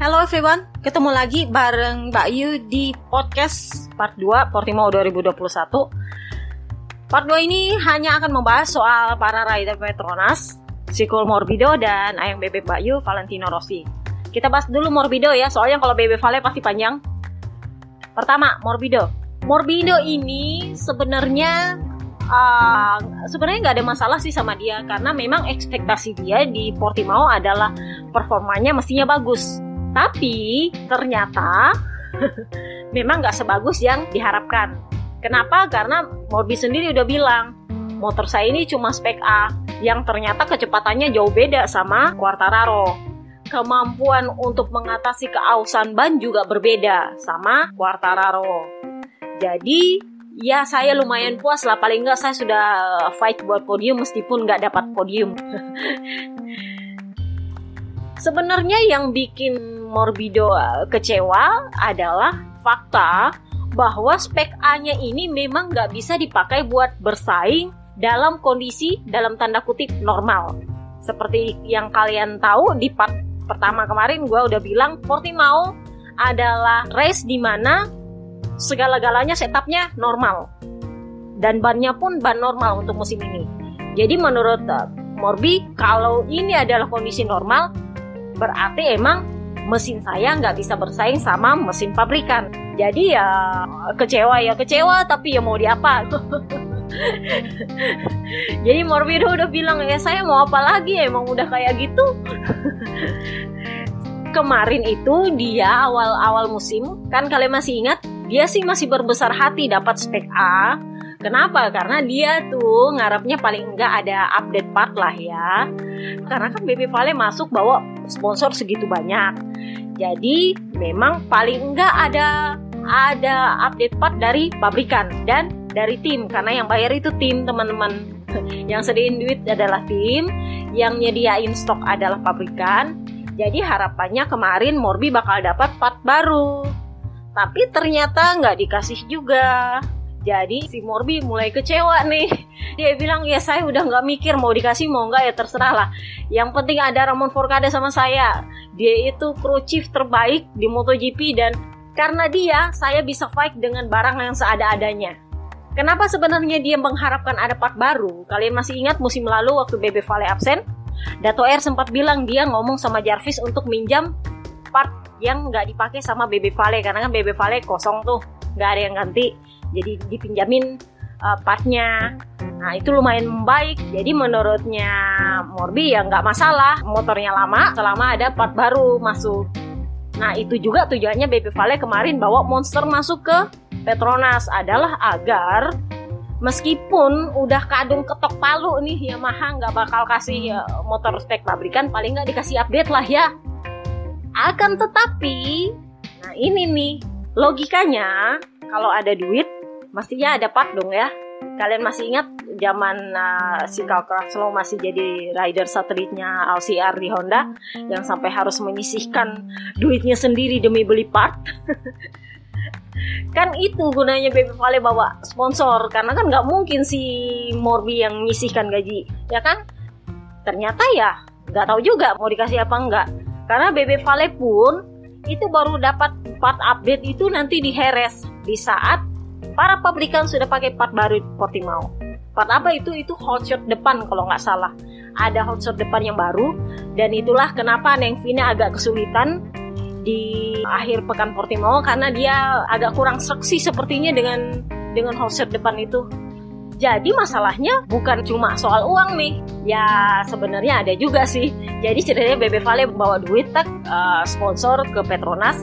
Hello everyone, ketemu lagi bareng Mbak Yu di podcast part 2 Portimao 2021 Part 2 ini hanya akan membahas soal para rider Petronas Sikul Morbido dan ayang bebek Mbak Yu Valentino Rossi. Kita bahas dulu Morbido ya, soalnya kalau bebek Vale pasti panjang. Pertama, Morbido. Morbido ini sebenarnya uh, sebenarnya nggak ada masalah sih sama dia karena memang ekspektasi dia di Portimao adalah performanya mestinya bagus. Tapi ternyata memang nggak sebagus yang diharapkan. Kenapa? Karena Morbi sendiri udah bilang motor saya ini cuma spek A yang ternyata kecepatannya jauh beda sama Quartararo. Kemampuan untuk mengatasi keausan ban juga berbeda sama Quartararo. Jadi ya saya lumayan puas lah paling nggak saya sudah fight buat podium meskipun nggak dapat podium sebenarnya yang bikin Morbido eh, kecewa adalah fakta bahwa spek A-nya ini memang nggak bisa dipakai buat bersaing dalam kondisi dalam tanda kutip normal. Seperti yang kalian tahu di part pertama kemarin gue udah bilang Portimao adalah race di mana segala-galanya setupnya normal dan bannya pun ban normal untuk musim ini. Jadi menurut uh, Morbi kalau ini adalah kondisi normal berarti emang mesin saya nggak bisa bersaing sama mesin pabrikan. Jadi ya kecewa ya kecewa tapi ya mau diapa. Jadi Morbi udah bilang ya saya mau apa lagi emang udah kayak gitu. Kemarin itu dia awal-awal musim kan kalian masih ingat dia sih masih berbesar hati dapat spek A. Kenapa? Karena dia tuh ngarapnya paling enggak ada update part lah ya. Karena kan BB Vale masuk bawa sponsor segitu banyak. Jadi memang paling enggak ada ada update part dari pabrikan dan dari tim karena yang bayar itu tim teman-teman. yang sediain duit adalah tim, yang nyediain stok adalah pabrikan. Jadi harapannya kemarin Morbi bakal dapat part baru tapi ternyata nggak dikasih juga jadi si Morbi mulai kecewa nih. Dia bilang ya saya udah nggak mikir mau dikasih mau nggak ya terserah lah. Yang penting ada Ramon Forcada sama saya. Dia itu crew chief terbaik di MotoGP dan karena dia saya bisa fight dengan barang yang seada-adanya. Kenapa sebenarnya dia mengharapkan ada part baru? Kalian masih ingat musim lalu waktu BB Vale absen? Dato Air sempat bilang dia ngomong sama Jarvis untuk minjam part yang nggak dipakai sama BB Vale karena kan BB Vale kosong tuh nggak ada yang ganti jadi dipinjamin uh, partnya. Nah itu lumayan baik. Jadi menurutnya Morbi ya nggak masalah motornya lama selama ada part baru masuk. Nah itu juga tujuannya BB Vale kemarin bawa monster masuk ke Petronas. Adalah agar meskipun udah kadung ketok palu nih Yamaha nggak bakal kasih uh, motor spek pabrikan paling nggak dikasih update lah ya. Akan tetapi, nah ini nih logikanya kalau ada duit mestinya ada part dong ya. Kalian masih ingat zaman uh, si Carl Crutchlow masih jadi rider satelitnya LCR di Honda yang sampai harus menyisihkan duitnya sendiri demi beli part? kan itu gunanya Baby Vale bawa sponsor karena kan nggak mungkin si Morbi yang nyisihkan gaji ya kan ternyata ya nggak tahu juga mau dikasih apa enggak karena BB Vale pun itu baru dapat part update itu nanti di Heres di saat para pabrikan sudah pakai part baru Portimao. Part apa itu? Itu hotshot depan kalau nggak salah. Ada hotshot depan yang baru dan itulah kenapa Neng Vina agak kesulitan di akhir pekan Portimao karena dia agak kurang seksi sepertinya dengan dengan hotshot depan itu. Jadi masalahnya bukan cuma soal uang nih. Ya sebenarnya ada juga sih. Jadi ceritanya Bebe Vale bawa duit tak uh, sponsor ke Petronas.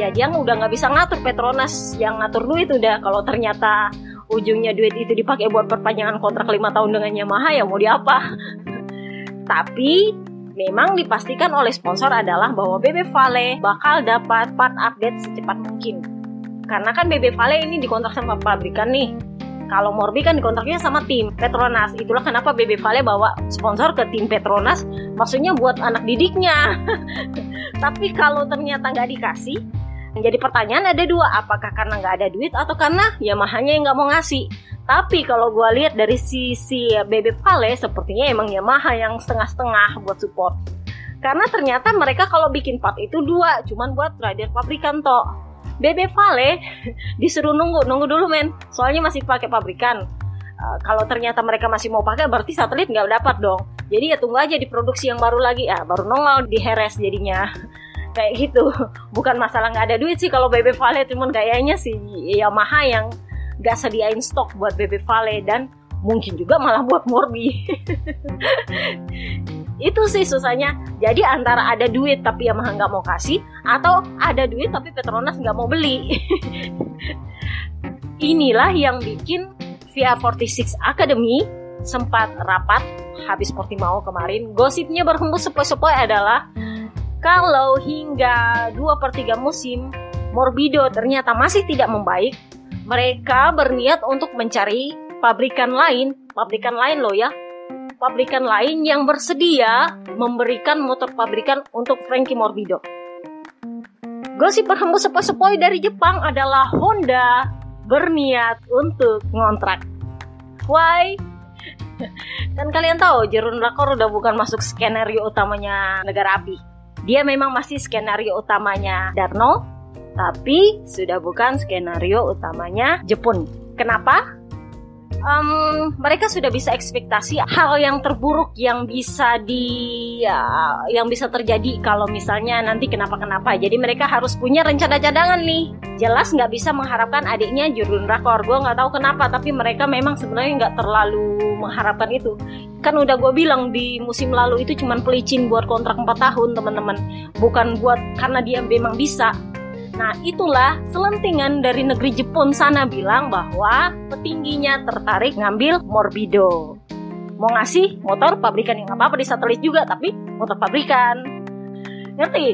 Ya dia udah nggak bisa ngatur Petronas yang ngatur duit udah. Kalau ternyata ujungnya duit itu dipakai buat perpanjangan kontrak lima tahun dengan Yamaha ya mau diapa. Tapi memang dipastikan oleh sponsor adalah bahwa Bebe Vale bakal dapat part update secepat mungkin. Karena kan Bebe Vale ini dikontrak sama pabrikan nih kalau Morbi kan dikontraknya sama tim Petronas. Itulah kenapa BB Vale bawa sponsor ke tim Petronas. Maksudnya buat anak didiknya. Tapi kalau ternyata nggak dikasih, jadi pertanyaan ada dua. Apakah karena nggak ada duit atau karena Yamaha-nya yang nggak mau ngasih? Tapi kalau gue lihat dari sisi BB Vale, sepertinya emang Yamaha yang setengah-setengah buat support. Karena ternyata mereka kalau bikin part itu dua, cuman buat rider pabrikan toh. Bebe Vale disuruh nunggu, nunggu dulu men. Soalnya masih pakai pabrikan. Uh, kalau ternyata mereka masih mau pakai, berarti satelit nggak dapat dong. Jadi ya tunggu aja diproduksi yang baru lagi, ya baru nongol di Heres jadinya. Kayak gitu. Bukan masalah nggak ada duit sih kalau Bebe Vale, cuman kayaknya sih Yamaha yang nggak sediain stok buat Bebe Vale dan mungkin juga malah buat Morbi. itu sih susahnya jadi antara ada duit tapi Yamaha nggak mau kasih atau ada duit tapi Petronas nggak mau beli inilah yang bikin VR46 Academy sempat rapat habis Portimao kemarin gosipnya berhembus sepoi-sepoi adalah kalau hingga 2 per 3 musim Morbido ternyata masih tidak membaik mereka berniat untuk mencari pabrikan lain pabrikan lain loh ya pabrikan lain yang bersedia memberikan motor pabrikan untuk Frankie Morbido. Gosip berhembus sepoi-sepoi dari Jepang adalah Honda berniat untuk ngontrak. Why? kan kalian tahu Jerun Rakor udah bukan masuk skenario utamanya negara api. Dia memang masih skenario utamanya Darno, tapi sudah bukan skenario utamanya Jepun. Kenapa? Um, mereka sudah bisa ekspektasi hal yang terburuk yang bisa di ya, yang bisa terjadi kalau misalnya nanti kenapa-kenapa. Jadi mereka harus punya rencana cadangan nih. Jelas nggak bisa mengharapkan adiknya jurun rakor. Gue nggak tahu kenapa, tapi mereka memang sebenarnya nggak terlalu mengharapkan itu. Kan udah gue bilang di musim lalu itu cuma pelicin buat kontrak 4 tahun teman-teman. Bukan buat karena dia memang bisa Nah, itulah selentingan dari negeri Jepun sana bilang bahwa petingginya tertarik ngambil Morbido. Mau ngasih motor pabrikan yang apa-apa di satelit juga, tapi motor pabrikan. Ngerti?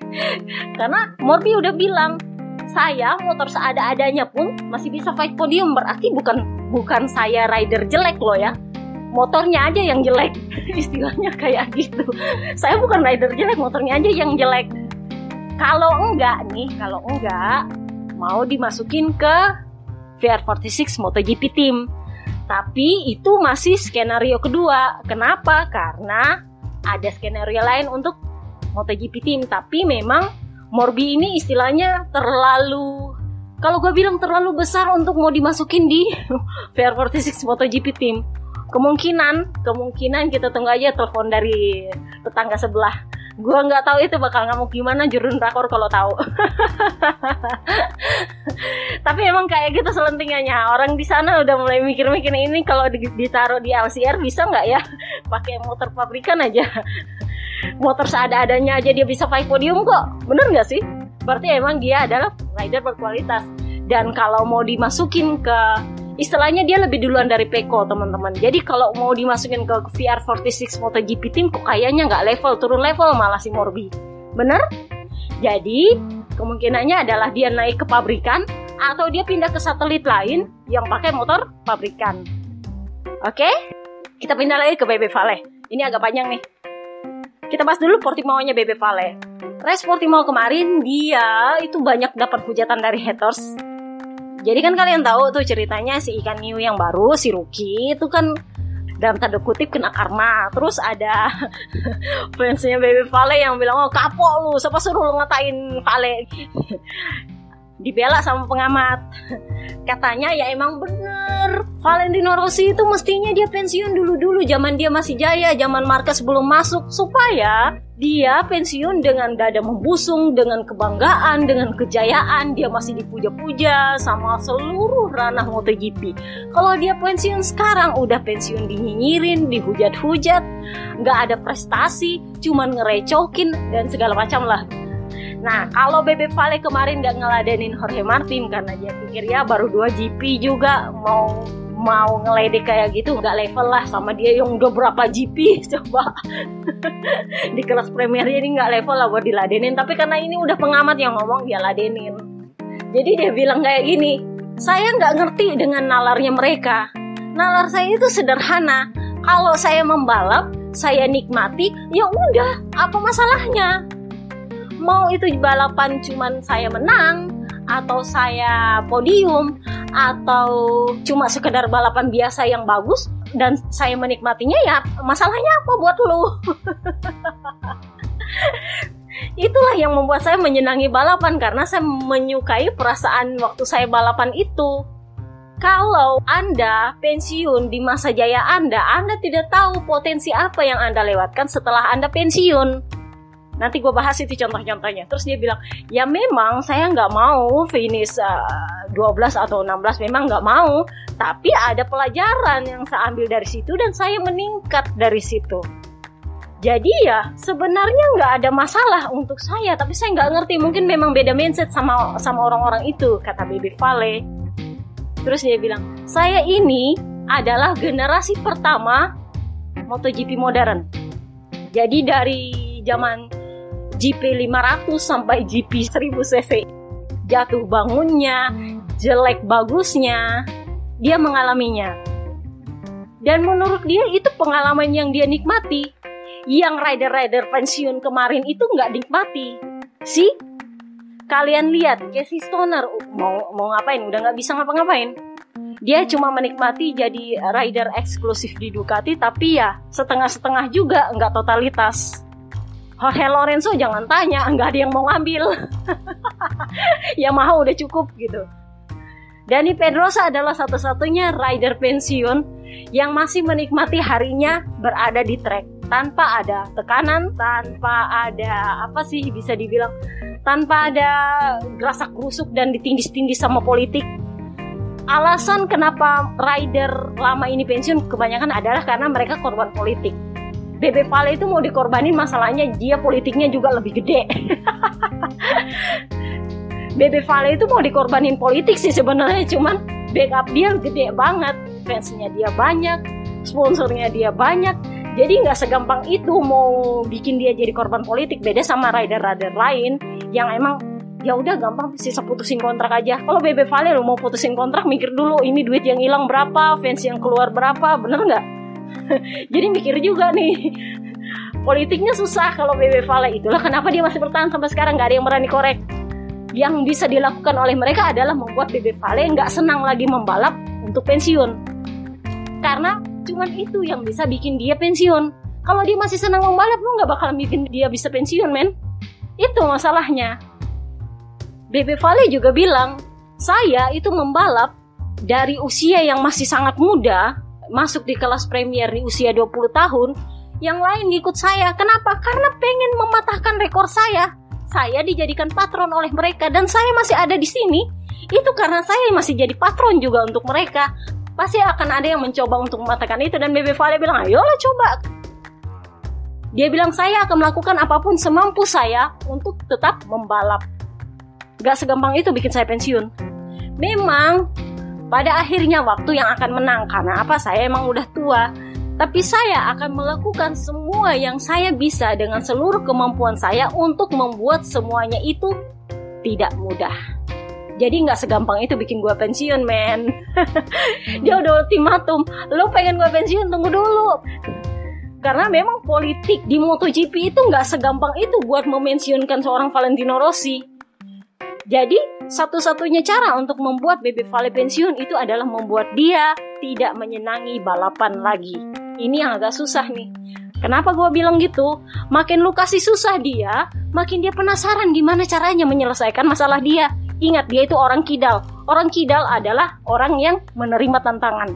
Karena Morbi udah bilang, saya motor seada-adanya pun masih bisa fight podium berarti bukan bukan saya rider jelek loh ya motornya aja yang jelek istilahnya kayak gitu saya bukan rider jelek motornya aja yang jelek kalau enggak nih, kalau enggak mau dimasukin ke VR46 MotoGP Team. Tapi itu masih skenario kedua. Kenapa? Karena ada skenario lain untuk MotoGP Team. Tapi memang Morbi ini istilahnya terlalu kalau gue bilang terlalu besar untuk mau dimasukin di VR46 MotoGP Team. Kemungkinan, kemungkinan kita tunggu aja telepon dari tetangga sebelah gue nggak tahu itu bakal ngamuk gimana jurun rakor kalau tahu. Tapi emang kayak gitu selentingannya. Orang di sana udah mulai mikir-mikir ini kalau ditaruh di LCR bisa nggak ya? Pakai motor pabrikan aja. Motor seada-adanya aja dia bisa fight podium kok. Bener nggak sih? Berarti emang dia adalah rider berkualitas. Dan kalau mau dimasukin ke istilahnya dia lebih duluan dari Peko teman-teman. Jadi kalau mau dimasukin ke VR46 MotoGP team kok kayaknya nggak level turun level malah si Morbi. Bener? Jadi kemungkinannya adalah dia naik ke pabrikan atau dia pindah ke satelit lain yang pakai motor pabrikan. Oke? Kita pindah lagi ke BB Vale. Ini agak panjang nih. Kita bahas dulu Portimao-nya BB Vale. Race Portimao kemarin dia itu banyak dapat hujatan dari haters jadi kan kalian tahu tuh ceritanya si ikan new yang baru si Ruki itu kan dalam tanda kutip kena karma. Terus ada fansnya Baby Vale yang bilang oh kapok lu, siapa suruh lu ngatain Vale? Dibela sama pengamat. Katanya ya emang bener Valentino Rossi itu mestinya dia pensiun dulu-dulu zaman dia masih jaya, zaman Marquez belum masuk supaya dia pensiun dengan dada membusung, dengan kebanggaan, dengan kejayaan, dia masih dipuja-puja sama seluruh ranah MotoGP. Kalau dia pensiun sekarang udah pensiun dinyinyirin, dihujat-hujat, nggak ada prestasi, cuman ngerecokin dan segala macam lah. Nah, kalau Bebe Vale kemarin nggak ngeladenin Jorge Martin karena dia pikir ya baru dua GP juga mau mau ngeledek kayak gitu nggak level lah sama dia yang udah berapa GP coba. Di kelas Premier ini nggak level lah buat diladenin tapi karena ini udah pengamat yang ngomong dia ladenin. Jadi dia bilang kayak gini saya nggak ngerti dengan nalarnya mereka. Nalar saya itu sederhana. Kalau saya membalap saya nikmati ya udah apa masalahnya mau itu balapan cuman saya menang atau saya podium atau cuma sekedar balapan biasa yang bagus dan saya menikmatinya ya masalahnya apa buat lu itulah yang membuat saya menyenangi balapan karena saya menyukai perasaan waktu saya balapan itu kalau Anda pensiun di masa jaya Anda, Anda tidak tahu potensi apa yang Anda lewatkan setelah Anda pensiun. Nanti gue bahas itu contoh-contohnya. Terus dia bilang, ya memang saya nggak mau finish uh, 12 atau 16, memang nggak mau. Tapi ada pelajaran yang saya ambil dari situ dan saya meningkat dari situ. Jadi ya sebenarnya nggak ada masalah untuk saya, tapi saya nggak ngerti mungkin memang beda mindset sama sama orang-orang itu kata Baby Vale. Terus dia bilang, saya ini adalah generasi pertama MotoGP modern. Jadi dari zaman GP 500 sampai GP 1000 cc, jatuh bangunnya, jelek bagusnya, dia mengalaminya. Dan menurut dia itu pengalaman yang dia nikmati. Yang rider-rider pensiun kemarin itu nggak nikmati. sih kalian lihat Casey Stoner mau mau ngapain udah nggak bisa ngapa-ngapain dia cuma menikmati jadi rider eksklusif di Ducati tapi ya setengah-setengah juga nggak totalitas Jorge Lorenzo jangan tanya nggak ada yang mau ngambil Yamaha udah cukup gitu Dani Pedrosa adalah satu-satunya rider pensiun yang masih menikmati harinya berada di trek tanpa ada tekanan, tanpa ada apa sih bisa dibilang tanpa ada gerasak gerusuk dan ditindis-tindis sama politik. Alasan kenapa rider lama ini pensiun kebanyakan adalah karena mereka korban politik. Bebe Vale itu mau dikorbanin masalahnya dia politiknya juga lebih gede. Bebe Vale itu mau dikorbanin politik sih sebenarnya cuman backup dia gede banget, fansnya dia banyak, sponsornya dia banyak, jadi nggak segampang itu mau bikin dia jadi korban politik beda sama rider-rider lain yang emang ya udah gampang sisa putusin kontrak aja. Kalau Bebe Vale lo mau putusin kontrak mikir dulu ini duit yang hilang berapa fans yang keluar berapa bener nggak jadi mikir juga nih. Politiknya susah kalau Bebe Vale itulah kenapa dia masih bertahan sampai sekarang nggak ada yang berani korek. Yang bisa dilakukan oleh mereka adalah membuat Bebe Vale nggak senang lagi membalap untuk pensiun. Karena cuman itu yang bisa bikin dia pensiun. Kalau dia masih senang membalap lu nggak bakal bikin dia bisa pensiun men. Itu masalahnya. Bebe Vale juga bilang saya itu membalap dari usia yang masih sangat muda masuk di kelas premier di usia 20 tahun yang lain ngikut saya. Kenapa? Karena pengen mematahkan rekor saya. Saya dijadikan patron oleh mereka dan saya masih ada di sini. Itu karena saya masih jadi patron juga untuk mereka. Pasti akan ada yang mencoba untuk mematahkan itu dan Bebe Vale bilang ayolah coba. Dia bilang saya akan melakukan apa pun semampu saya untuk tetap membalap. Gak segampang itu bikin saya pensiun. Memang pada akhirnya waktu yang akan menang karena apa? Saya emang udah tua. Tapi saya akan melakukan semua yang saya bisa dengan seluruh kemampuan saya untuk membuat semuanya itu tidak mudah. Jadi nggak segampang itu bikin gue pensiun men. Dia udah ultimatum lo pengen gue pensiun tunggu dulu. Karena memang politik di MotoGP itu nggak segampang itu buat memensiunkan seorang Valentino Rossi jadi satu-satunya cara untuk membuat Bebe Vale pensiun itu adalah membuat dia tidak menyenangi balapan lagi. Ini yang agak susah nih. Kenapa gue bilang gitu? Makin lu kasih susah dia, makin dia penasaran gimana caranya menyelesaikan masalah dia. Ingat dia itu orang kidal. Orang kidal adalah orang yang menerima tantangan.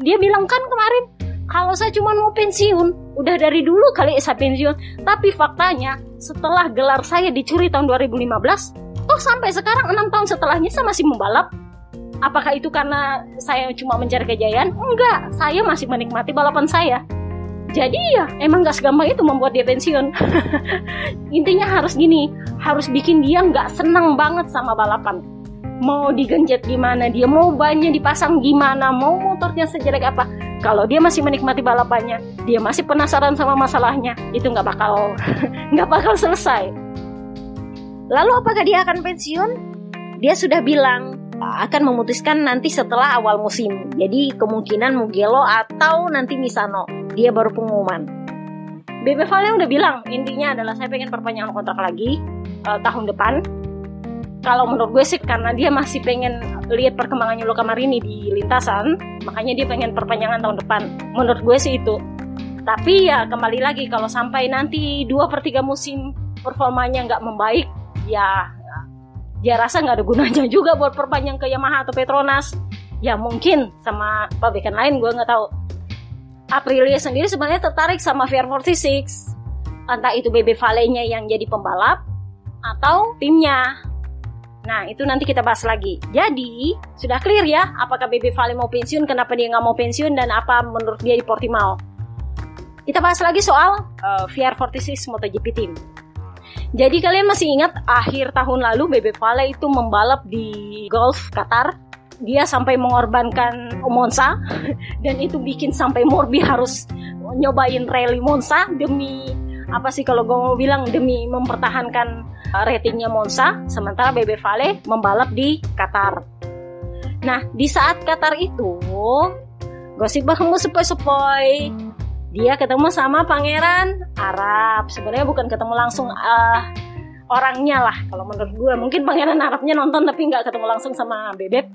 Dia bilang kan kemarin, kalau saya cuma mau pensiun, udah dari dulu kali saya pensiun. Tapi faktanya, setelah gelar saya dicuri tahun 2015, toh sampai sekarang enam tahun setelahnya saya masih membalap. Apakah itu karena saya cuma mencari kejayaan? Enggak, saya masih menikmati balapan saya. Jadi ya emang gak segampang itu membuat dia pensiun. Intinya harus gini harus bikin dia nggak senang banget sama balapan. Mau digenjet gimana dia mau bannya dipasang gimana mau motornya sejelek apa. Kalau dia masih menikmati balapannya dia masih penasaran sama masalahnya itu nggak bakal nggak bakal selesai lalu apakah dia akan pensiun dia sudah bilang akan memutuskan nanti setelah awal musim. Jadi kemungkinan Mugello atau nanti Misano. Dia baru pengumuman. Bebe Vale udah bilang intinya adalah saya pengen perpanjangan kontrak lagi uh, tahun depan. kalau menurut gue sih karena dia masih pengen lihat perkembangannya Luka Marini di lintasan, makanya dia pengen perpanjangan tahun depan. Menurut gue sih itu. Tapi ya kembali lagi kalau sampai nanti dua per 3 musim performanya nggak membaik, ya dia rasa nggak ada gunanya juga buat perpanjang ke Yamaha atau Petronas. Ya mungkin sama pabrikan lain gue nggak tahu. Aprilia sendiri sebenarnya tertarik sama VR46. Entah itu BB Valley-nya yang jadi pembalap atau timnya Nah, itu nanti kita bahas lagi. Jadi, sudah clear ya apakah BB Vale mau pensiun, kenapa dia nggak mau pensiun, dan apa menurut dia di Portimao. Kita bahas lagi soal uh, VR46 MotoGP Team. Jadi kalian masih ingat akhir tahun lalu BB Vale itu membalap di Golf Qatar. Dia sampai mengorbankan Monza dan itu bikin sampai Morbi harus nyobain rally Monza demi apa sih kalau gue mau bilang demi mempertahankan Uh, ratingnya Monza, sementara BB Vale membalap di Qatar. Nah, di saat Qatar itu, gosip bahwa sepoi-sepoi dia ketemu sama pangeran Arab. Sebenarnya bukan ketemu langsung uh, orangnya lah kalau menurut gue. Mungkin pangeran Arabnya nonton tapi nggak ketemu langsung sama Bebek.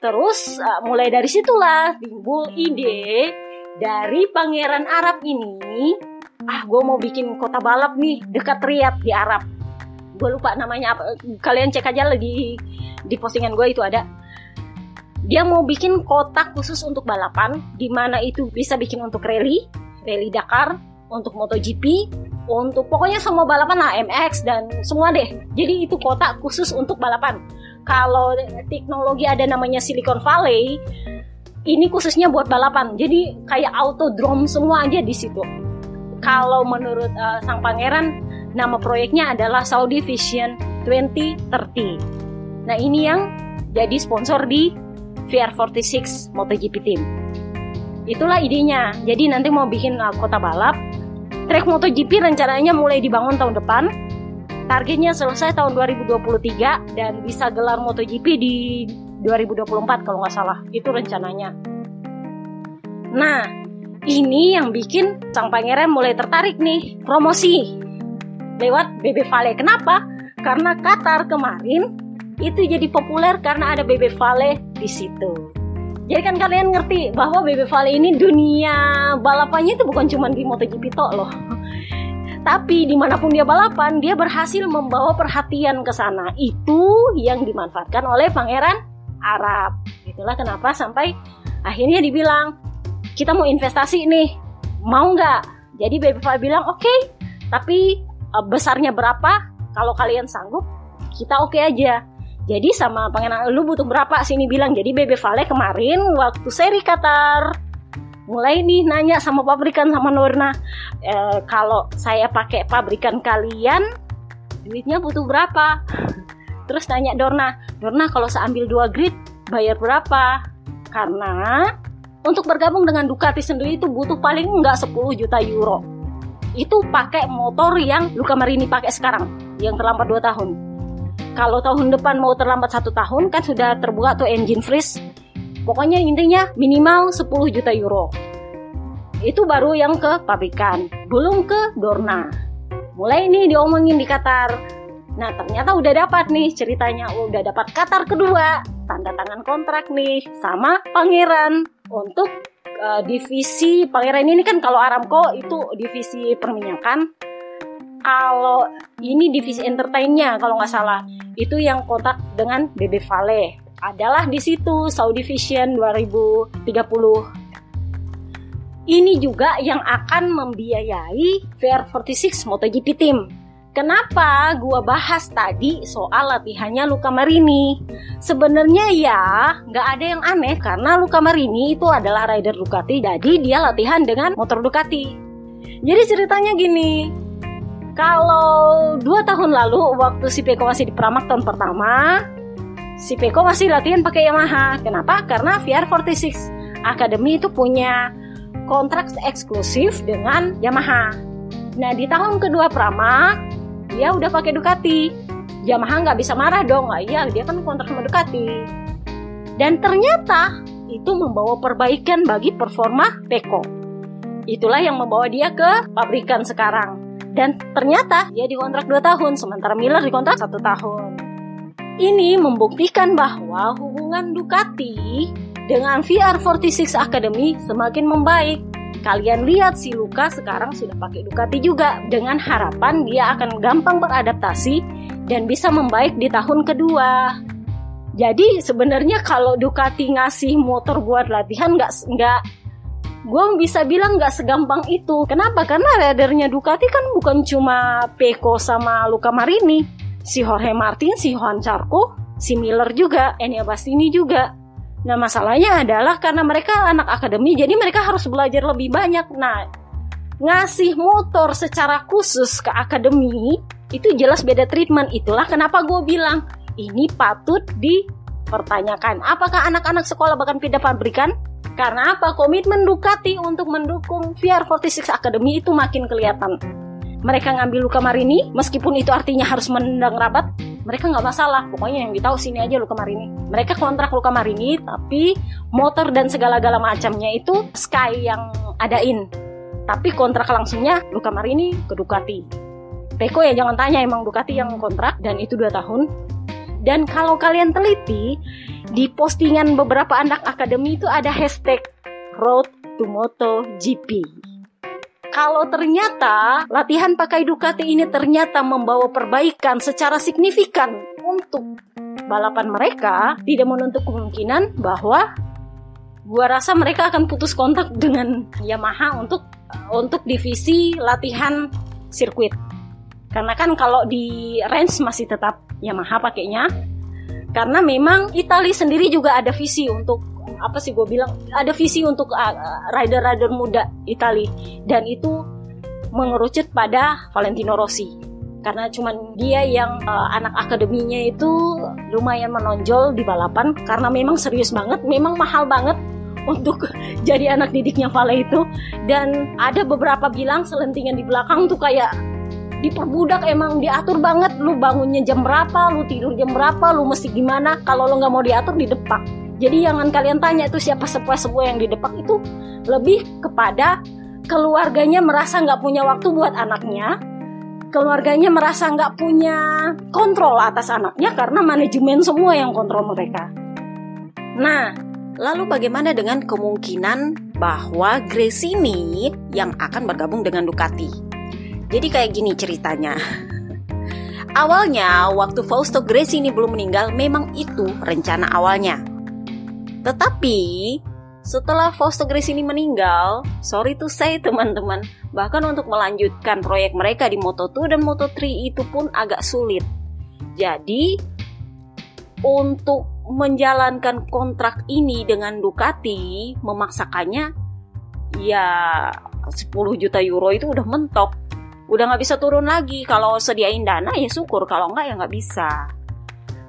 Terus uh, mulai dari situlah timbul ide dari pangeran Arab ini. Ah, gue mau bikin kota balap nih dekat Riyadh di Arab gue lupa namanya apa kalian cek aja lagi di postingan gue itu ada dia mau bikin kotak khusus untuk balapan di mana itu bisa bikin untuk rally rally Dakar untuk MotoGP untuk pokoknya semua balapan lah MX dan semua deh jadi itu kotak khusus untuk balapan kalau teknologi ada namanya Silicon Valley ini khususnya buat balapan jadi kayak autodrome semua aja di situ kalau menurut uh, sang pangeran Nama proyeknya adalah Saudi Vision 2030. Nah ini yang jadi sponsor di VR46 MotoGP Team. Itulah idenya. Jadi nanti mau bikin uh, kota balap. Track MotoGP rencananya mulai dibangun tahun depan. Targetnya selesai tahun 2023 dan bisa gelar MotoGP di 2024 kalau nggak salah. Itu rencananya. Nah, ini yang bikin sang pangeran mulai tertarik nih promosi lewat BB Vale. Kenapa? Karena Qatar kemarin itu jadi populer karena ada BB Vale di situ. Jadi kan kalian ngerti bahwa BB Vale ini dunia balapannya itu bukan cuma di MotoGP tok loh. Tapi di mana pun dia balapan, dia berhasil membawa perhatian ke sana. Itu yang dimanfaatkan oleh Pangeran Arab. Itulah kenapa sampai akhirnya dibilang kita mau investasi nih, mau nggak? Jadi Vale bilang oke, okay, tapi uh, besarnya berapa kalau kalian sanggup kita oke okay aja jadi sama pengen lu butuh berapa? Sini bilang jadi BB Vale kemarin waktu seri Qatar. Mulai nih nanya sama pabrikan sama Norna e, kalau saya pakai pabrikan kalian duitnya butuh berapa? Terus tanya Dorna Dorna kalau saya ambil dua grid bayar berapa? Karena untuk bergabung dengan Ducati sendiri itu butuh paling enggak 10 juta euro. Itu pakai motor yang Luka Marini pakai sekarang yang terlambat 2 tahun kalau tahun depan mau terlambat satu tahun kan sudah terbuka tuh engine freeze. Pokoknya intinya minimal 10 juta euro. Itu baru yang ke pabrikan belum ke Dorna. Mulai ini diomongin di Qatar. Nah ternyata udah dapat nih ceritanya udah dapat Qatar kedua. Tanda tangan kontrak nih sama pangeran. Untuk uh, divisi Pangeran ini kan kalau Aramco itu divisi perminyakan kalau ini divisi entertainnya kalau nggak salah itu yang kontak dengan BB Vale adalah di situ Saudi Vision 2030 ini juga yang akan membiayai VR46 MotoGP Team Kenapa gua bahas tadi soal latihannya Luka Marini? Sebenarnya ya nggak ada yang aneh karena Luka Marini itu adalah rider Ducati, jadi dia latihan dengan motor Ducati. Jadi ceritanya gini, kalau dua tahun lalu waktu si Peko masih di Pramak tahun pertama, si Peko masih latihan pakai Yamaha. Kenapa? Karena VR46 Academy itu punya kontrak eksklusif dengan Yamaha. Nah di tahun kedua Pramak dia udah pakai Ducati Yamaha nggak bisa marah dong nggak iya dia kan kontrak sama Ducati dan ternyata itu membawa perbaikan bagi performa Peko itulah yang membawa dia ke pabrikan sekarang dan ternyata dia dikontrak 2 tahun sementara Miller dikontrak satu tahun Ini membuktikan bahwa hubungan Ducati dengan VR46 Academy semakin membaik. Kalian lihat si Luka sekarang sudah pakai Ducati juga dengan harapan dia akan gampang beradaptasi dan bisa membaik di tahun kedua. Jadi sebenarnya kalau Ducati ngasih motor buat latihan nggak nggak gue bisa bilang nggak segampang itu. Kenapa? Karena ridernya Ducati kan bukan cuma Peko sama Luka Marini si Jorge Martin, si Juan Charco, si Miller juga, Enya Bastini juga. Nah masalahnya adalah karena mereka anak akademi jadi mereka harus belajar lebih banyak. Nah ngasih motor secara khusus ke akademi itu jelas beda treatment. Itulah kenapa gue bilang ini patut dipertanyakan. Apakah anak-anak sekolah bahkan pindah pabrikan? Karena apa? Komitmen Ducati untuk mendukung VR46 Academy itu makin kelihatan. Mereka ngambil luka marini meskipun itu artinya harus menendang rabat mereka nggak masalah. Pokoknya yang ditahu sini aja luka marini. Mereka kontrak luka marini tapi motor dan segala-gala macamnya itu Sky yang adain tapi kontrak langsungnya luka marini ke Ducati. Peko ya jangan tanya emang Ducati yang kontrak dan itu dua tahun dan kalau kalian teliti di postingan beberapa anak akademi itu ada hashtag Road to Moto GP kalau ternyata latihan pakai Ducati ini ternyata membawa perbaikan secara signifikan untuk balapan mereka, tidak menuntut kemungkinan bahwa gua rasa mereka akan putus kontak dengan Yamaha untuk untuk divisi latihan sirkuit. Karena kan kalau di range masih tetap Yamaha pakainya. Karena memang Italia sendiri juga ada visi untuk apa sih gue bilang ada visi untuk uh, rider-rider muda Italia dan itu mengerucut pada Valentino Rossi. Karena cuman dia yang uh, anak akademinya itu lumayan menonjol di balapan. Karena memang serius banget, memang mahal banget untuk jadi anak didiknya Vale itu. Dan ada beberapa bilang selentingan di belakang tuh kayak diperbudak emang diatur banget. Lu bangunnya jam berapa lu tidur jam berapa lu mesti gimana. Kalau lu nggak mau diatur di depak jadi jangan kalian tanya itu siapa sepuas-sepuas yang di depan itu lebih kepada keluarganya merasa nggak punya waktu buat anaknya, keluarganya merasa nggak punya kontrol atas anaknya karena manajemen semua yang kontrol mereka. Nah, lalu bagaimana dengan kemungkinan bahwa Grace ini yang akan bergabung dengan Ducati? Jadi kayak gini ceritanya. Awalnya, waktu Fausto Grace ini belum meninggal, memang itu rencana awalnya. Tetapi setelah Fausto Grace ini meninggal, sorry to say teman-teman, bahkan untuk melanjutkan proyek mereka di Moto2 dan Moto3 itu pun agak sulit. Jadi, untuk menjalankan kontrak ini dengan Ducati, memaksakannya ya 10 juta euro itu udah mentok. Udah nggak bisa turun lagi. Kalau sediain dana ya syukur, kalau nggak ya nggak bisa.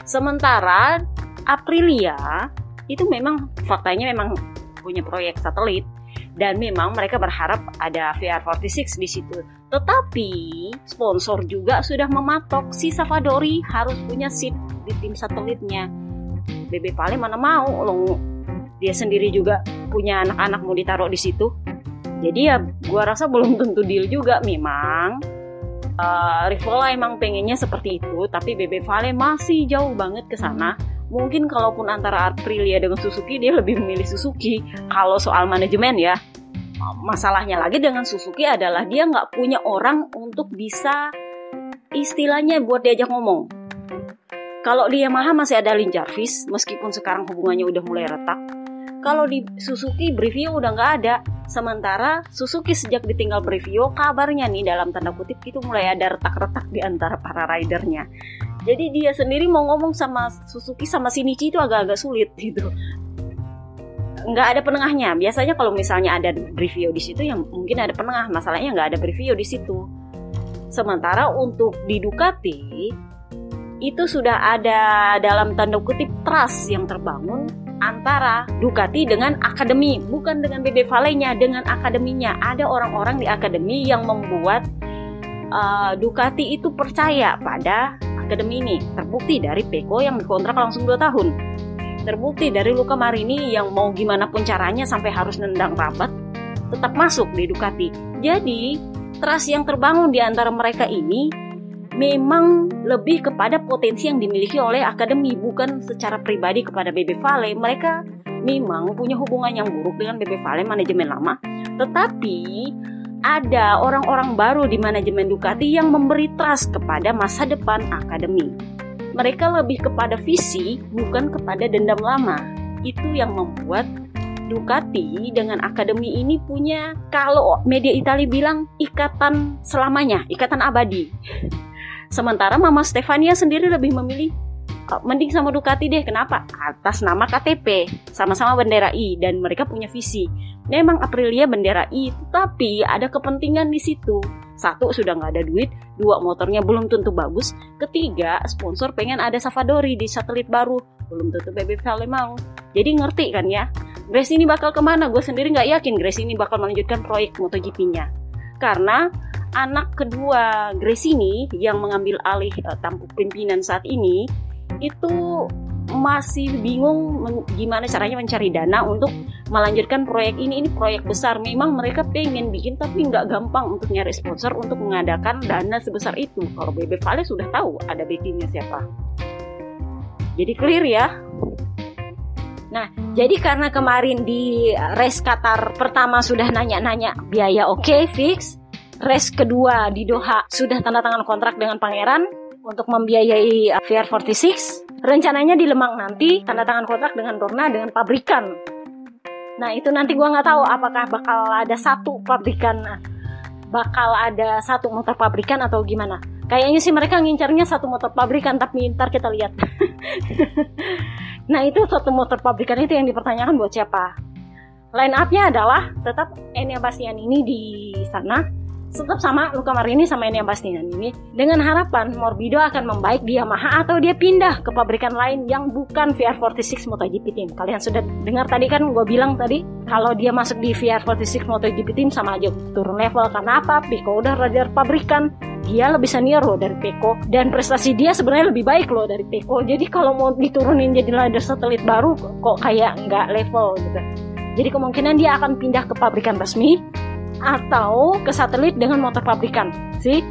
Sementara Aprilia itu memang faktanya memang punya proyek satelit dan memang mereka berharap ada VR46 di situ. Tetapi sponsor juga sudah mematok si Savadori harus punya seat di tim satelitnya. BB Vale mana mau loh dia sendiri juga punya anak-anak mau ditaruh di situ. Jadi ya gua rasa belum tentu deal juga. Memang. Uh, Rivola emang pengennya seperti itu, tapi BB Vale masih jauh banget ke sana. Mungkin kalaupun antara Aprilia dengan Suzuki dia lebih memilih Suzuki. Kalau soal manajemen ya masalahnya lagi dengan Suzuki adalah dia nggak punya orang untuk bisa istilahnya buat diajak ngomong. Kalau di Yamaha masih ada Lin Jarvis. Meskipun sekarang hubungannya udah mulai retak kalau di Suzuki Brivio udah nggak ada. Sementara Suzuki sejak ditinggal Brivio kabarnya nih dalam tanda kutip itu mulai ada retak-retak di antara para ridernya. Jadi dia sendiri mau ngomong sama Suzuki sama Shinichi itu agak-agak sulit gitu. Nggak ada penengahnya. Biasanya kalau misalnya ada review di situ yang mungkin ada penengah. Masalahnya nggak ada review di situ. Sementara untuk di Ducati itu sudah ada dalam tanda kutip trust yang terbangun antara Ducati dengan akademi bukan dengan BB Vale-nya dengan akademinya ada orang-orang di akademi yang membuat uh, Ducati itu percaya pada akademi ini. Terbukti dari Peko yang dikontrak langsung 2 tahun. Terbukti dari Luka Marini yang mau gimana pun caranya sampai harus nendang rabat tetap masuk di Ducati. Jadi, trust yang terbangun di antara mereka ini memang lebih kepada potensi yang dimiliki oleh akademi bukan secara pribadi kepada BB Vale. Mereka memang punya hubungan yang buruk dengan BB Vale manajemen lama. Tetapi ada orang-orang baru di manajemen Ducati yang memberi trust kepada masa depan akademi. Mereka lebih kepada visi bukan kepada dendam lama. Itu yang membuat Ducati dengan akademi ini punya kalau media Italia bilang ikatan selamanya, ikatan abadi. Sementara Mama Stefania sendiri lebih memilih oh, mending sama Ducati deh. Kenapa? Atas nama KTP, sama-sama bendera I dan mereka punya visi. Memang Aprilia bendera I, tapi ada kepentingan di situ. Satu sudah nggak ada duit, dua motornya belum tentu bagus, ketiga sponsor pengen ada Savadori di satelit baru, belum tentu BB Vale mau. Jadi ngerti kan ya? Grace ini bakal ke mana? Gue sendiri nggak yakin Grace ini bakal melanjutkan proyek MotoGP-nya. Karena anak kedua Grace ini yang mengambil alih uh, tampuk pimpinan saat ini itu masih bingung gimana caranya mencari dana untuk melanjutkan proyek ini. Ini proyek besar. Memang mereka pengen bikin tapi nggak gampang untuk nyari sponsor untuk mengadakan dana sebesar itu. Kalau BB Vale sudah tahu ada backingnya siapa. Jadi clear ya. Nah, jadi karena kemarin di race Qatar pertama sudah nanya-nanya biaya oke okay, fix, race kedua di Doha sudah tanda tangan kontrak dengan pangeran untuk membiayai VR46. Rencananya di Lemang nanti tanda tangan kontrak dengan Dorna dengan pabrikan. Nah itu nanti gue nggak tahu apakah bakal ada satu pabrikan, bakal ada satu motor pabrikan atau gimana. Kayaknya sih mereka ngincarnya satu motor pabrikan tapi ntar kita lihat. Nah itu satu motor pabrikan itu yang dipertanyakan buat siapa. Line up-nya adalah tetap Enya Bastian ini di sana tetap sama Luca Marini sama Enya Bastian ini dengan harapan Morbido akan membaik di Yamaha atau dia pindah ke pabrikan lain yang bukan VR46 MotoGP Team. Kalian sudah dengar tadi kan gue bilang tadi kalau dia masuk di VR46 MotoGP Team sama aja turun level. Karena apa? Pico udah raja pabrikan. Dia lebih senior loh dari Peko. Dan prestasi dia sebenarnya lebih baik loh dari Peko. Jadi kalau mau diturunin jadi rider satelit baru kok kayak nggak level gitu. Jadi kemungkinan dia akan pindah ke pabrikan resmi atau ke satelit dengan motor pabrikan. Sih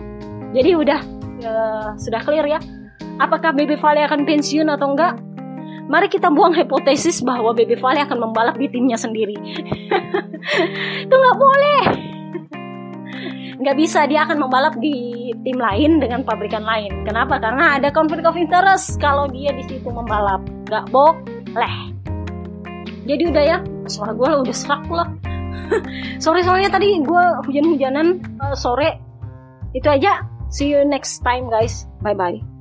jadi udah uh, sudah clear ya. Apakah Baby Vale akan pensiun atau enggak? Mari kita buang hipotesis bahwa Baby Vale akan membalap di timnya sendiri. Itu nggak boleh. Nggak bisa dia akan membalap di tim lain dengan pabrikan lain. Kenapa? Karena ada conflict of interest kalau dia di situ membalap. Nggak boleh. Jadi udah ya suara gue udah serak pula sore soalnya tadi gue hujan-hujanan uh, sore. Itu aja. See you next time guys. Bye bye